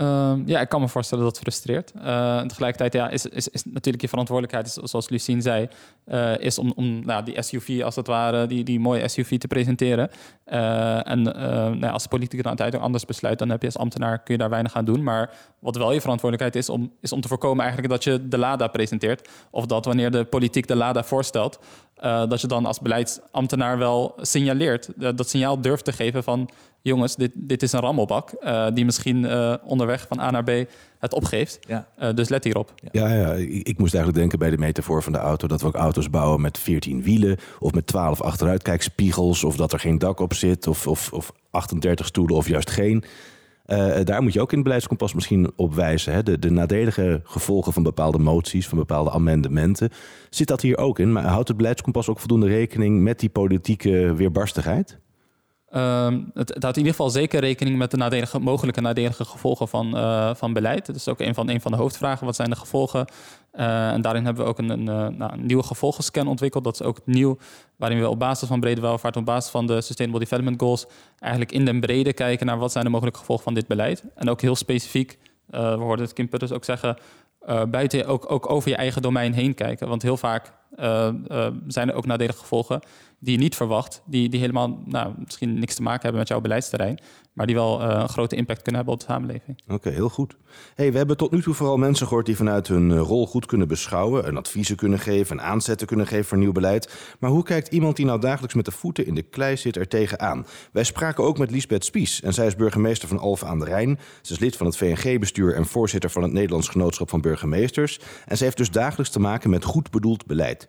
Uh, ja, ik kan me voorstellen dat het frustreert. Uh, tegelijkertijd ja, is, is, is natuurlijk je verantwoordelijkheid, zoals Lucien zei, uh, is om, om nou, die SUV als het ware, die, die mooie SUV te presenteren. Uh, en nou, als de politicus dan uiteindelijk anders besluit, dan heb je als ambtenaar kun je daar weinig aan doen. Maar wat wel je verantwoordelijkheid is, om, is om te voorkomen eigenlijk dat je de LADA presenteert. Of dat wanneer de politiek de LADA voorstelt, dat je dan als beleidsambtenaar wel signaleert, dat signaal durft te geven van jongens, dit, dit is een rammelbak uh, die misschien onderweg van A naar B het opgeeft. Ja. Dus let hierop. Ja, ja ik, ik, moest eigenlijk denken bij de metafoor van de auto... dat we ook auto's bouwen met 14 wielen of met 12 achteruitkijkspiegels... of dat er geen dak op zit of, of, of 38 stoelen of juist geen... daar moet je ook in het beleidskompas misschien op wijzen. Hè? De, de nadelige gevolgen van bepaalde moties, van bepaalde amendementen. Zit dat hier ook in? Maar houdt het beleidskompas ook voldoende rekening met die politieke weerbarstigheid? Ehm, het, houdt in ieder geval zeker rekening met de nadelige, mogelijke nadelige gevolgen van, uh, van beleid. Dat is ook een van, een van de hoofdvragen. Wat zijn de gevolgen? Uh, en daarin hebben we ook een, een, uh, nou, nieuwe gevolgenscan ontwikkeld. Dat is ook nieuw, waarin we op basis van brede welvaart, op basis van de Sustainable Development Goals, eigenlijk in den brede kijken naar wat zijn de mogelijke gevolgen van dit beleid. En ook heel specifiek, we hoorden het Kim Putters ook zeggen, buiten ook, ook over je eigen domein heen kijken. Want heel vaak zijn er ook nadelige gevolgen die je niet verwacht, die, die helemaal nou, misschien niks te maken hebben met jouw beleidsterrein, maar die wel uh, een grote impact kunnen hebben op de samenleving. Oké, heel goed. Hey, we hebben tot nu toe vooral mensen gehoord die vanuit hun rol goed kunnen beschouwen, een adviezen kunnen geven, een aanzetten kunnen geven voor nieuw beleid. Maar hoe kijkt iemand die nou dagelijks met de voeten in de klei zit er tegenaan? Wij spraken ook met Lisbeth Spies en zij is burgemeester van Alphen aan de Rijn. Ze is lid van het VNG-bestuur en voorzitter van het Nederlands Genootschap van Burgemeesters. En ze heeft dus dagelijks te maken met goed bedoeld beleid.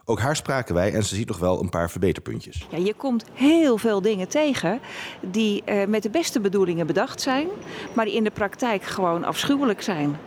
Ook haar spraken wij en ze ziet nog wel een paar verbeterpuntjes. Ja, je komt heel veel dingen tegen die uh, met de beste bedoelingen bedacht zijn, maar die in de praktijk gewoon afschuwelijk zijn.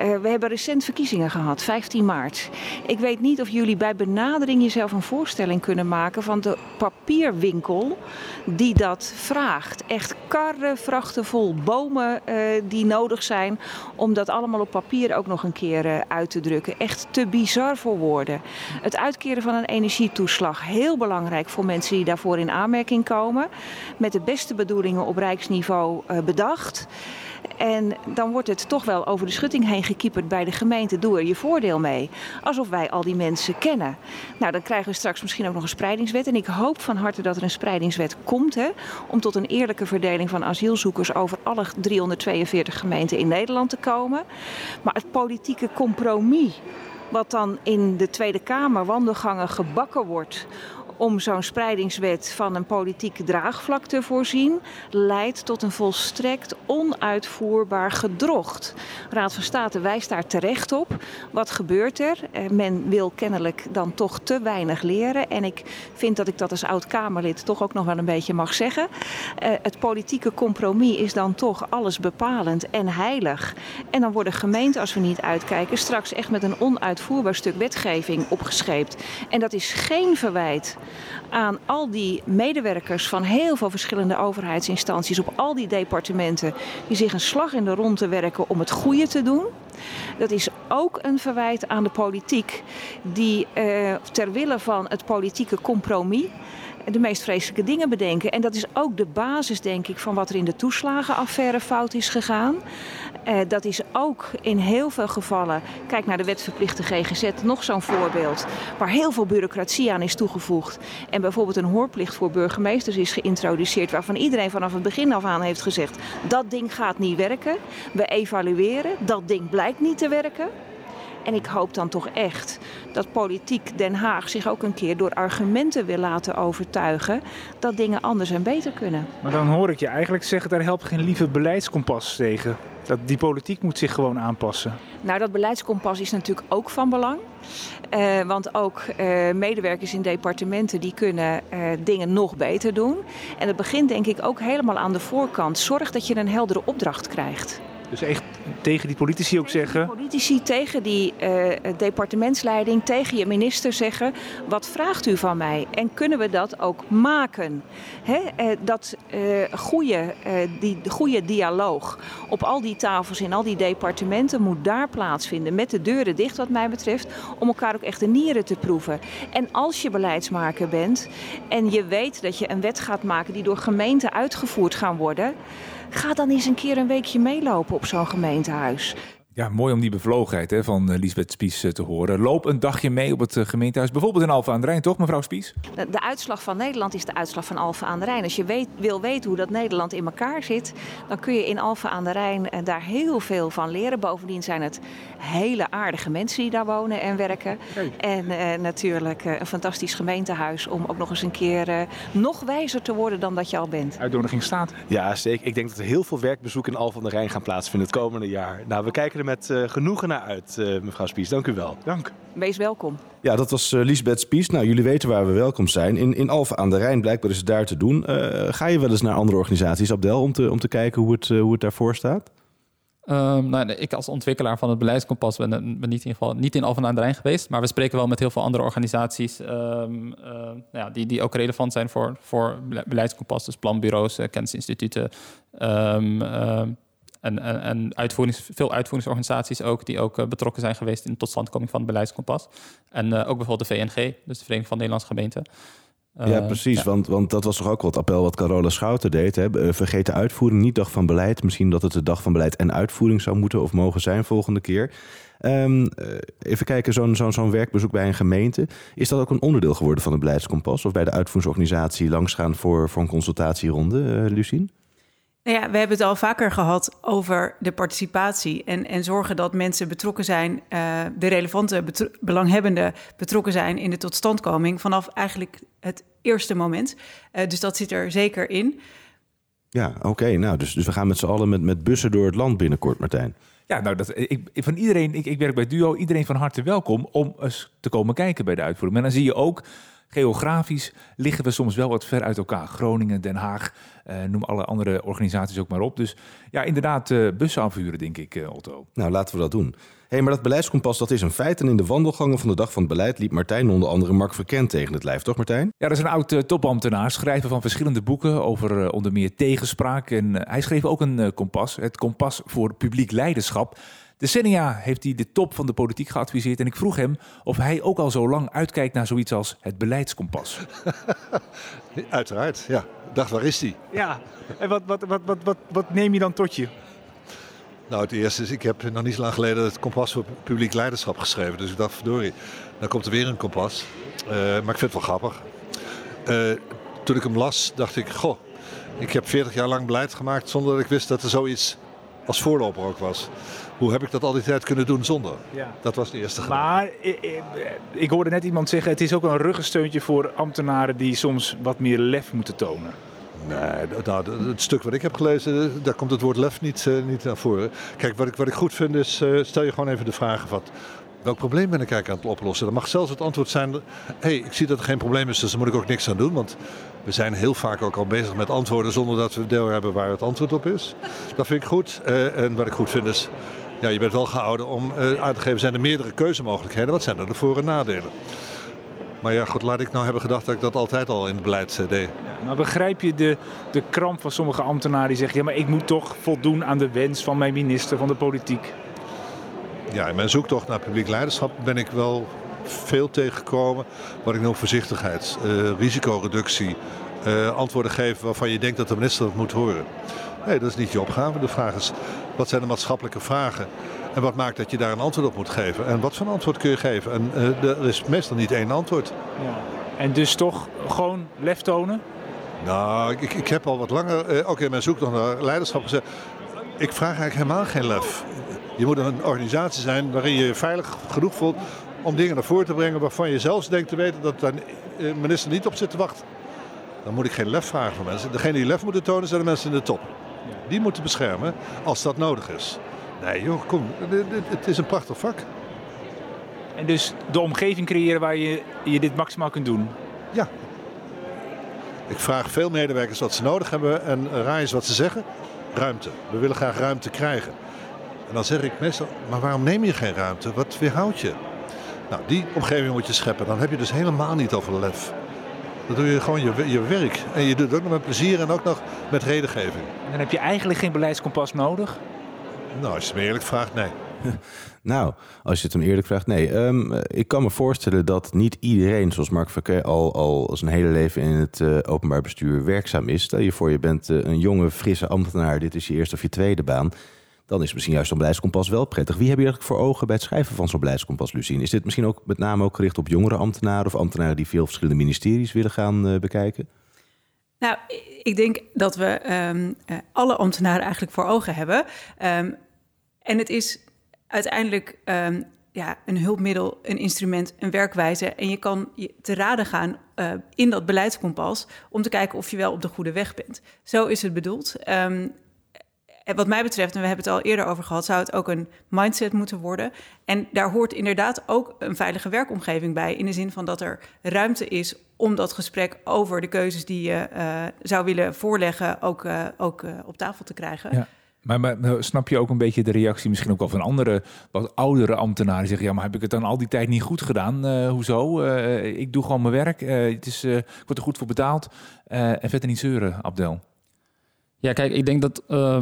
Uh, we hebben recent verkiezingen gehad, 15 maart. Ik weet niet of jullie bij benadering jezelf een voorstelling kunnen maken van de papierwinkel die dat vraagt. Echt karren, vrachten vol bomen uh, die nodig zijn om dat allemaal op papier ook nog een keer uit te drukken. Echt te bizar voor woorden. Het uitkeren van een energietoeslag, heel belangrijk voor mensen die daarvoor in aanmerking komen. Met de beste bedoelingen op rijksniveau uh, bedacht. En dan wordt het toch wel over de schutting heen gekieperd bij de gemeente. Doe er je voordeel mee. Alsof wij al die mensen kennen. Nou, dan krijgen we straks misschien ook nog een spreidingswet. En ik hoop van harte dat er een spreidingswet komt. Hè, om tot een eerlijke verdeling van asielzoekers over alle 342 gemeenten in Nederland te komen. Maar het politieke compromis wat dan in de Tweede Kamer wandelgangen gebakken wordt om zo'n spreidingswet van een politieke draagvlak te voorzien, leidt tot een volstrekt onuitvoerbaar gedrocht. Raad van State wijst daar terecht op. Wat gebeurt er? Men wil kennelijk dan toch te weinig leren. En ik vind dat ik dat als oud-Kamerlid toch ook nog wel een beetje mag zeggen. Het politieke compromis is dan toch alles bepalend en heilig. En dan worden gemeenten, als we niet uitkijken, straks echt met een onuitvoerbaar stuk wetgeving opgescheept. En dat is geen verwijt aan al die medewerkers van heel veel verschillende overheidsinstanties op al die departementen die zich een slag in de ronde werken om het goede te doen. Dat is ook een verwijt aan de politiek die uh, ter wille van het politieke compromis de meest vreselijke dingen bedenken. En dat is ook de basis, denk ik, van wat er in de toeslagenaffaire fout is gegaan. Uh, dat is ook in heel veel gevallen, kijk naar de wetverplichte GGZ, nog zo'n voorbeeld, waar heel veel bureaucratie aan is toegevoegd. En bijvoorbeeld een hoorplicht voor burgemeesters is geïntroduceerd, waarvan iedereen vanaf het begin af aan heeft gezegd: dat ding gaat niet werken. We evalueren, dat ding blijkt niet te werken. En ik hoop dan toch echt dat politiek Den Haag zich ook een keer door argumenten wil laten overtuigen dat dingen anders en beter kunnen. Maar dan hoor ik je eigenlijk zeggen, daar helpt geen lieve beleidskompas tegen. Dat die politiek moet zich gewoon aanpassen. Nou, dat beleidskompas is natuurlijk ook van belang. Uh, want ook uh, medewerkers in departementen die kunnen uh, dingen nog beter doen. En dat begint denk ik ook helemaal aan de voorkant. Zorg dat je een heldere opdracht krijgt. Dus echt tegen die politici ook zeggen? Politici, tegen die uh, departementsleiding, tegen je minister zeggen: wat vraagt u van mij? En kunnen we dat ook maken? He, uh, dat goede, die goede dialoog op al die tafels in al die departementen moet daar plaatsvinden. Met de deuren dicht, wat mij betreft, om elkaar ook echt de nieren te proeven. En als je beleidsmaker bent en je weet dat je een wet gaat maken die door gemeenten uitgevoerd gaan worden. Ga dan eens een keer een weekje meelopen op zo'n gemeentehuis. Ja, mooi om die bevlogenheid hè, van uh, Lisbeth Spies uh, te horen. Loop een dagje mee op het uh, gemeentehuis, bijvoorbeeld in Alphen aan de Rijn, toch mevrouw Spies? De, de, uitslag van Nederland is de uitslag van Alphen aan de Rijn. Als je weet, wil weten hoe dat Nederland in elkaar zit, dan kun je in Alphen aan de Rijn daar heel veel van leren. Bovendien zijn het hele aardige mensen die daar wonen en werken. Hey. En natuurlijk een fantastisch gemeentehuis om ook nog eens een keer nog wijzer te worden dan dat je al bent. Uitnodiging staat. Ja, zeker. Ik denk dat er heel veel werkbezoeken in Alphen aan de Rijn gaan plaatsvinden het komende jaar. Nou, we kijken er met uh, genoegen naar uit, uh, mevrouw Spies. Dank u wel. Dank. Wees welkom. Ja, dat was uh, Lisbeth Spies. Nou, jullie weten waar we welkom zijn. In, in Alphen aan de Rijn, blijkbaar is het daar te doen. ga je wel eens naar andere organisaties, Abdel, om te, om te kijken hoe het, hoe het daarvoor staat? Um, nou, ik als ontwikkelaar van het beleidskompas ben, ben niet in ieder geval niet in Alphen aan de Rijn geweest. Maar we spreken wel met heel veel andere organisaties um, uh, nou ja, die, die ook relevant zijn voor, voor beleidskompas. Dus planbureaus, uh, kennisinstituten. Um, en, en, en uitvoerings, veel uitvoeringsorganisaties ook, die ook uh, betrokken zijn geweest in de totstandkoming van het beleidskompas. En uh, ook bijvoorbeeld de VNG, dus de Vereniging van Nederlandse Gemeenten. Ja, precies. Ja. Want, want dat was toch ook wat appel wat Carola Schouten deed. Hè? Vergeet de uitvoering, niet dag van beleid. Misschien dat het de dag van beleid en uitvoering zou moeten of mogen zijn volgende keer. Um, even kijken, zo'n zo'n zo'n werkbezoek bij een gemeente. Is dat ook een onderdeel geworden van het beleidskompas? Of bij de uitvoeringsorganisatie langsgaan voor, voor een consultatieronde, uh, Lucien? Nou ja, we hebben het al vaker gehad over de participatie en, en zorgen dat mensen betrokken zijn, uh, de relevante betro belanghebbenden betrokken zijn in de totstandkoming vanaf eigenlijk het eerste moment. Uh, dus dat zit er zeker in. Ja, oké. Okay, nou, dus, dus we gaan met z'n allen met, met bussen door het land binnenkort, Martijn. Ja, nou, dat, ik, van iedereen, ik, ik werk bij Duo, iedereen van harte welkom om eens te komen kijken bij de uitvoering. Maar dan zie je ook Geografisch liggen we soms wel wat ver uit elkaar. Groningen, Den Haag, uh, noem alle andere organisaties ook maar op. Dus ja, inderdaad, uh, bussen afhuren, denk ik, uh, Otto. Nou, laten we dat doen. hey, maar dat beleidskompas, dat is een feit. En in de wandelgangen van de dag van het beleid liep Martijn onder andere Mark Verkent tegen het lijf, toch Martijn? Ja, dat is een oud topambtenaar, schrijver van verschillende boeken over onder meer tegenspraak. En hij schreef ook een kompas, het kompas voor publiek leiderschap. Decennia heeft hij de top van de politiek geadviseerd en ik vroeg hem of hij ook al zo lang uitkijkt naar zoiets als het beleidskompas. Uiteraard, ja. Dacht, waar is die? Ja, en wat, wat, wat, wat, wat, wat neem je dan tot je? Nou, het eerste is, ik heb nog niet zo lang geleden het kompas voor publiek leiderschap geschreven. Dus ik dacht, verdorie, dan komt er weer een kompas. Uh, maar ik vind het wel grappig. Uh, toen ik hem las, dacht ik, goh, ik heb 40 jaar lang beleid gemaakt zonder dat ik wist dat er zoiets als voorloper ook was. Hoe heb ik dat al die tijd kunnen doen zonder? Ja. Dat was de eerste gedachte. Maar ik, ik, hoorde net iemand zeggen, het is ook een ruggensteuntje voor ambtenaren die soms wat meer lef moeten tonen. Nee, nou, het stuk wat ik heb gelezen, daar komt het woord lef niet, uh, niet naar voren. Kijk, wat ik, wat ik goed vind is, uh, stel je gewoon even de vraag wat, welk probleem ben ik eigenlijk aan het oplossen? Dan mag zelfs het antwoord zijn, hé, hey, ik zie dat er geen probleem is, dus daar moet ik ook niks aan doen. Want we zijn heel vaak ook al bezig met antwoorden zonder dat we deel hebben waar het antwoord op is. Dat vind ik goed. Uh, en wat ik goed vind is, ja, je bent wel gehouden om uh, aan te geven, zijn er meerdere keuzemogelijkheden. Wat zijn er de voor- en nadelen? Maar ja, goed, laat ik nou hebben gedacht dat ik dat altijd al in het beleid uh, deed. Ja, maar begrijp je de, de kramp van sommige ambtenaren die zeggen... ja, maar ik moet toch voldoen aan de wens van mijn minister, van de politiek? Ja, in mijn zoektocht naar publiek leiderschap ben ik wel veel tegengekomen. Wat ik noem voorzichtigheid, uh, risicoreductie, antwoorden geven waarvan je denkt dat de minister het moet horen. Nee, dat is niet je opgave. De vraag is, wat zijn de maatschappelijke vragen? En wat maakt dat je daar een antwoord op moet geven? En wat voor antwoord kun je geven? En uh, er is meestal niet één antwoord. Ja. En dus toch gewoon lef tonen? Nou, ik, ik heb al wat langer, uh, ook in mijn zoektocht naar leiderschap gezegd... ik vraag eigenlijk helemaal geen lef. Je moet een organisatie zijn waarin je je veilig genoeg voelt om dingen naar voren te brengen waarvan je zelfs denkt te weten dat de minister niet op zit te wachten. Dan moet ik geen lef vragen van mensen. Degene die lef moeten tonen zijn de mensen in de top. Die moeten beschermen als dat nodig is. Nee joh, kom, het is een prachtig vak. En dus de omgeving creëren waar je, je dit maximaal kunt doen? Ja. Ik vraag veel medewerkers wat ze nodig hebben en raai eens wat ze zeggen. Ruimte. We willen graag ruimte krijgen. En dan zeg ik meestal, maar waarom neem je geen ruimte? Wat weerhoudt je? Nou, die omgeving moet je scheppen. Dan heb je dus helemaal niet over lef. Dan doe je gewoon je, je werk. En je doet het ook nog met plezier en ook nog met redengeving. En dan heb je eigenlijk geen beleidskompas nodig? Nou, als je me eerlijk vraagt, nee. nou, als je het hem eerlijk vraagt, nee. Um, ik kan me voorstellen dat niet iedereen, zoals Mark Verkeer, al, al zijn hele leven in het uh, openbaar bestuur werkzaam is. Stel je voor, je bent uh, een jonge, frisse ambtenaar. Dit is je eerste of je tweede baan dan is misschien juist zo'n beleidskompas wel prettig. Wie heb je eigenlijk voor ogen bij het schrijven van zo'n beleidskompas, Lucien? Is dit misschien ook met name ook gericht op jongere ambtenaren of ambtenaren die veel verschillende ministeries willen gaan uh, bekijken? Nou, ik denk dat we um, uh, alle ambtenaren eigenlijk voor ogen hebben. Um, en het is uiteindelijk um, ja, een hulpmiddel, een instrument, een werkwijze. En je kan te raden gaan uh, in dat beleidskompas om te kijken of je wel op de goede weg bent. Zo is het bedoeld. En wat mij betreft, en we hebben het al eerder over gehad, zou het ook een mindset moeten worden. En daar hoort inderdaad ook een veilige werkomgeving bij. In de zin van dat er ruimte is om dat gesprek over de keuzes die je uh, zou willen voorleggen, ook, uh, ook uh, op tafel te krijgen. Ja. Maar, maar, snap je ook een beetje de reactie misschien ook wel van andere, wat oudere ambtenaren? Die zeggen, ja, maar heb ik het dan al die tijd niet goed gedaan? Eh, hoezo? Eh, ik doe gewoon mijn werk. Eh, het is, eh, ik word er goed voor betaald. Eh, en verder niet zeuren, Abdel. Ja, kijk, ik denk dat uh,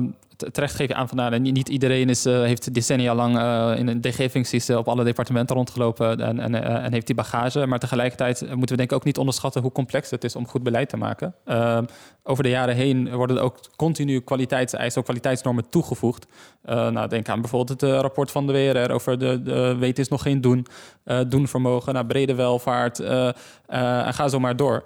terecht geef je aan vandaar. Niet, iedereen is, uh, heeft decennia lang uh, in een DG-functies op alle departementen rondgelopen en, en, en, heeft die bagage. Maar tegelijkertijd moeten we denk ik ook niet onderschatten hoe complex het is om goed beleid te maken. over de jaren heen worden er ook continu kwaliteitseisen, ook kwaliteitsnormen toegevoegd. nou, denk aan bijvoorbeeld het rapport van de WRR over de, de weten is nog geen doen, doen vermogen, nou, brede welvaart en ga zo maar door.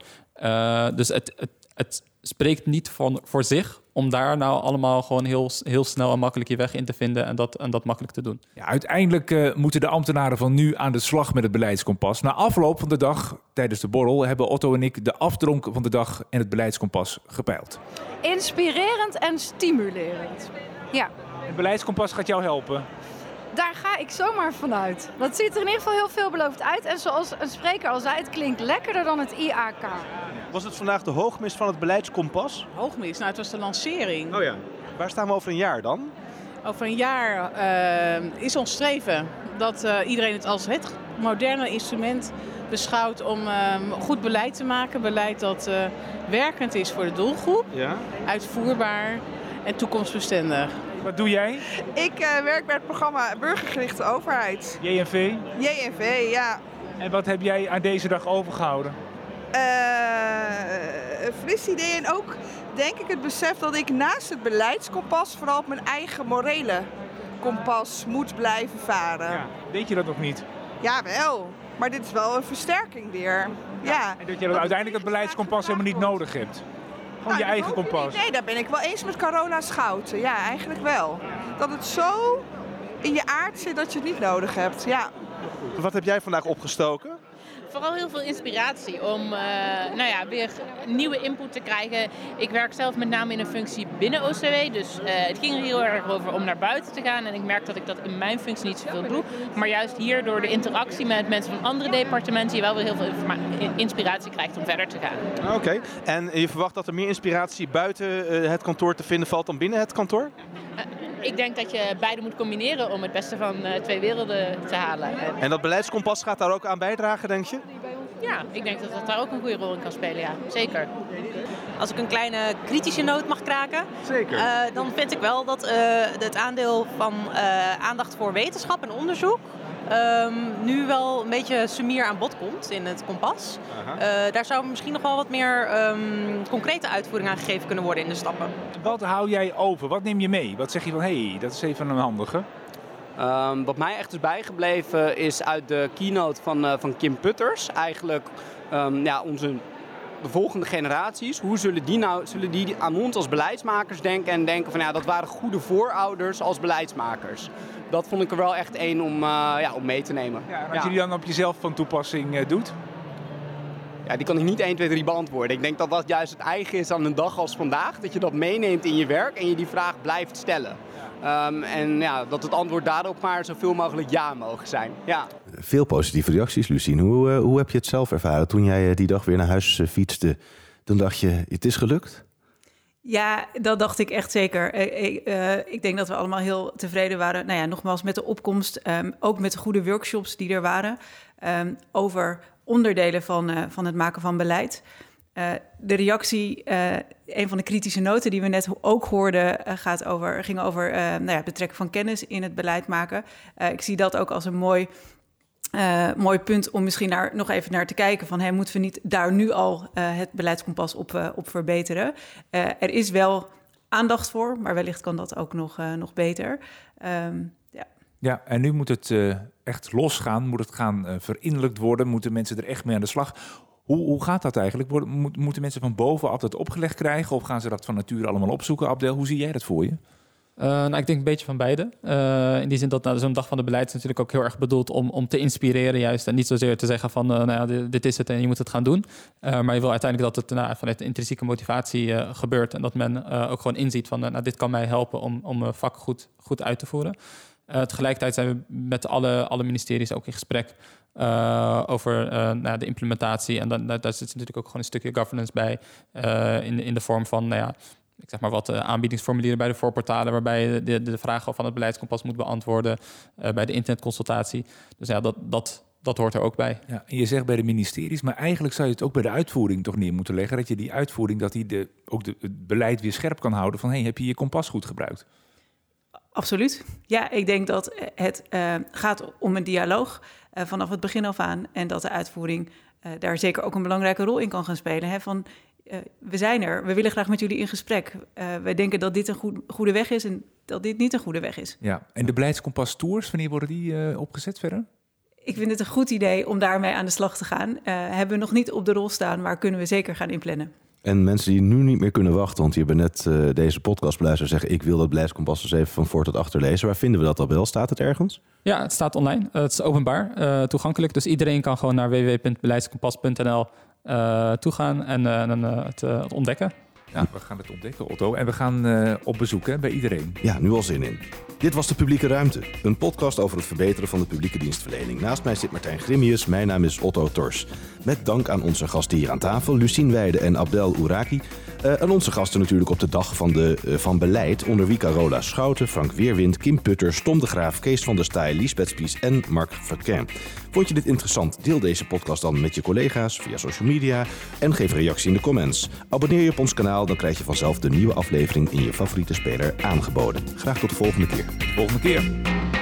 dus het, het, het spreekt niet van, voor zich om daar nou allemaal gewoon heel, heel snel en makkelijk je weg in te vinden en dat, en dat makkelijk te doen. Ja, uiteindelijk uh, moeten de ambtenaren van nu aan de slag met het beleidskompas. Na afloop van de dag tijdens de borrel hebben Otto en ik de afdronk van de dag en het beleidskompas gepeild. Inspirerend en stimulerend. Ja. Het beleidskompas gaat jou helpen. Daar ga ik zomaar vanuit. Dat ziet er in ieder geval heel veelbelovend uit. En zoals een spreker al zei, het klinkt lekkerder dan het IAK. Was het vandaag de hoogmis van het beleidskompas? Hoogmis? Nou, het was de lancering. Oh ja. Waar staan we over een jaar dan? Over een jaar uh, is ons streven dat uh, iedereen het als het moderne instrument beschouwt om uh, goed beleid te maken. Beleid dat uh, werkend is voor de doelgroep, ja. uitvoerbaar en toekomstbestendig. Wat doe jij? Ik uh, werk bij het programma Burgergerichte Overheid. JNV? JNV, ja. En wat heb jij aan deze dag overgehouden? Uh, een fris idee en ook denk ik het besef dat ik naast het beleidskompas vooral op mijn eigen morele kompas moet blijven varen. Ja, weet je dat nog niet? Ja, wel. Maar dit is wel een versterking weer. Ja. ja. En dat je dat uiteindelijk het beleidskompas helemaal niet nodig hebt. Gewoon nou, je eigen kompas. Nee, daar ben ik wel eens met Corona Schouten. Ja, eigenlijk wel. Dat het zo in je aard zit dat je het niet nodig hebt. Ja. Wat heb jij vandaag opgestoken? Vooral heel veel inspiratie om uh, nou ja, weer nieuwe input te krijgen. Ik werk zelf met name in een functie binnen OCW. Dus uh, het ging er heel erg over om naar buiten te gaan. En ik merk dat ik dat in mijn functie niet zoveel doe. Maar juist hier door de interactie met mensen van andere departementen... je wel weer heel veel inspiratie krijgt om verder te gaan. Oké. Okay. En je verwacht dat er meer inspiratie buiten uh, het kantoor te vinden valt dan binnen het kantoor? Ik denk dat je beide moet combineren om het beste van uh, twee werelden te halen. En dat beleidskompas gaat daar ook aan bijdragen, denk je? Ja, ik denk dat dat daar ook een goede rol in kan spelen, ja. Zeker. Als ik een kleine kritische noot mag kraken, Zeker. Uh, dan vind ik wel dat uh, het aandeel van aandacht voor wetenschap en onderzoek Um, nu wel een beetje sumier aan bod komt in het kompas. Uh, daar zou misschien nog wel wat meer um, concrete uitvoering aan gegeven kunnen worden in de stappen. Wat hou jij over? Wat neem je mee? Wat zeg je van, hé, hey, dat is even een handige? Um, wat mij echt is bijgebleven is uit de keynote van, uh, van Kim Putters. Eigenlijk ja, onze de volgende generaties, hoe zullen die nou zullen die aan ons als beleidsmakers denken en denken van ja, dat waren goede voorouders als beleidsmakers. Dat vond ik er wel echt één om, uh, ja, om mee te nemen. Ja, en als je die dan op jezelf van toepassing uh, doet? Ja, die kan ik niet 1, 2, 3 beantwoorden. Ik denk dat dat juist het eigen is aan een dag als vandaag. Dat je dat meeneemt in je werk en je die vraag blijft stellen. Um, en ja, dat het antwoord daarop maar zoveel mogelijk ja mogen zijn. Ja. Veel positieve reacties, Lucien. Hoe, uh, hoe heb je het zelf ervaren toen jij die dag weer naar huis fietste? Toen dacht je, het is gelukt? Ja, dat dacht ik echt zeker. Ik, uh, ik, denk dat we allemaal heel tevreden waren. Nou ja, nogmaals met de opkomst, um, ook met de goede workshops die er waren um, over onderdelen van, uh, van het maken van beleid. Uh, de reactie, een van de kritische noten die we net ook hoorden, gaat over, ging over nou ja, het betrekken van kennis in het beleid maken. ik zie dat ook als een mooi mooi punt om misschien daar nog even naar te kijken. Van hey, moeten we niet daar nu al het beleidskompas op, op verbeteren? er is wel aandacht voor, maar wellicht kan dat ook nog, nog beter. Um, ja. ja, en nu moet het echt losgaan, moet het gaan verinnerlijkt worden, moeten mensen er echt mee aan de slag. Hoe, hoe gaat dat eigenlijk? Moeten mensen van bovenaf dat opgelegd krijgen of gaan ze dat van nature allemaal opzoeken? Abdel, hoe zie jij dat voor je? Uh, nou, ik denk een beetje van beide. Uh, in die zin dat nou, zo'n dag van de beleid is natuurlijk ook heel erg bedoeld om, om te inspireren juist. En niet zozeer te zeggen van, uh, nou ja, dit, is het en je moet het gaan doen. maar je wil uiteindelijk dat het nou, vanuit intrinsieke motivatie gebeurt. En dat men ook gewoon inziet van, nou, dit kan mij helpen om, om vak goed, goed uit te voeren. tegelijkertijd zijn we met alle, alle ministeries ook in gesprek over nou, de implementatie. En dan, daar zit natuurlijk ook gewoon een stukje governance bij. in, in de vorm van, nou ja, ik zeg maar wat uh, aanbiedingsformulieren bij de voorportalen, waarbij je de, de vragen van het beleidskompas moet beantwoorden uh, bij de internetconsultatie. Dus ja, dat, dat, dat hoort er ook bij. Ja, en je zegt bij de ministeries, maar eigenlijk zou je het ook bij de uitvoering toch neer moeten leggen. Dat je die uitvoering, dat die de, ook de, het beleid weer scherp kan houden van hey, heb je je kompas goed gebruikt? Absoluut. Ja, ik denk dat het uh, gaat om een dialoog uh, vanaf het begin af aan. En dat de uitvoering uh, daar zeker ook een belangrijke rol in kan gaan spelen. Hè? Van, we zijn er, we willen graag met jullie in gesprek. we denken dat dit een goed, goede weg is en dat dit niet een goede weg is. Ja, en de beleidskompas tours, wanneer worden die opgezet verder? Ik vind het een goed idee om daarmee aan de slag te gaan. hebben we nog niet op de rol staan, maar kunnen we zeker gaan inplannen. En mensen die nu niet meer kunnen wachten, want die hebben net uh, deze podcast beluisterd zeggen: Ik wil dat beleidskompas eens even van voor tot achter lezen. Waar vinden we dat al wel? Staat het ergens? Ja, het staat online. Uh, het is openbaar, uh, toegankelijk. Dus iedereen kan gewoon naar www.beleidskompas.nl toegaan en het, ontdekken. Ja, we gaan het ontdekken, Otto. En we gaan uh, op bezoek hè, bij iedereen. Ja, nu al zin in. Dit was De Publieke Ruimte, een podcast over het verbeteren van de publieke dienstverlening. Naast mij zit Martijn Grimius, mijn naam is Otto Tors. Met dank aan onze gasten hier aan tafel, Lucien Weide en Abdel Ouraki. Uh, en onze gasten natuurlijk op de dag van, de, uh, van beleid, onder wie Carola Schouten, Frank Weerwind, Kim Putters, Tom de Graaf, Kees van der Staaij, Lisbeth Spies en Mark Verken. Vond je dit interessant? Deel deze podcast dan met je collega's via social media en geef een reactie in de comments. Abonneer je op ons kanaal, dan krijg je vanzelf de nieuwe aflevering in je favoriete speler aangeboden. Graag tot de volgende keer. Volgende keer.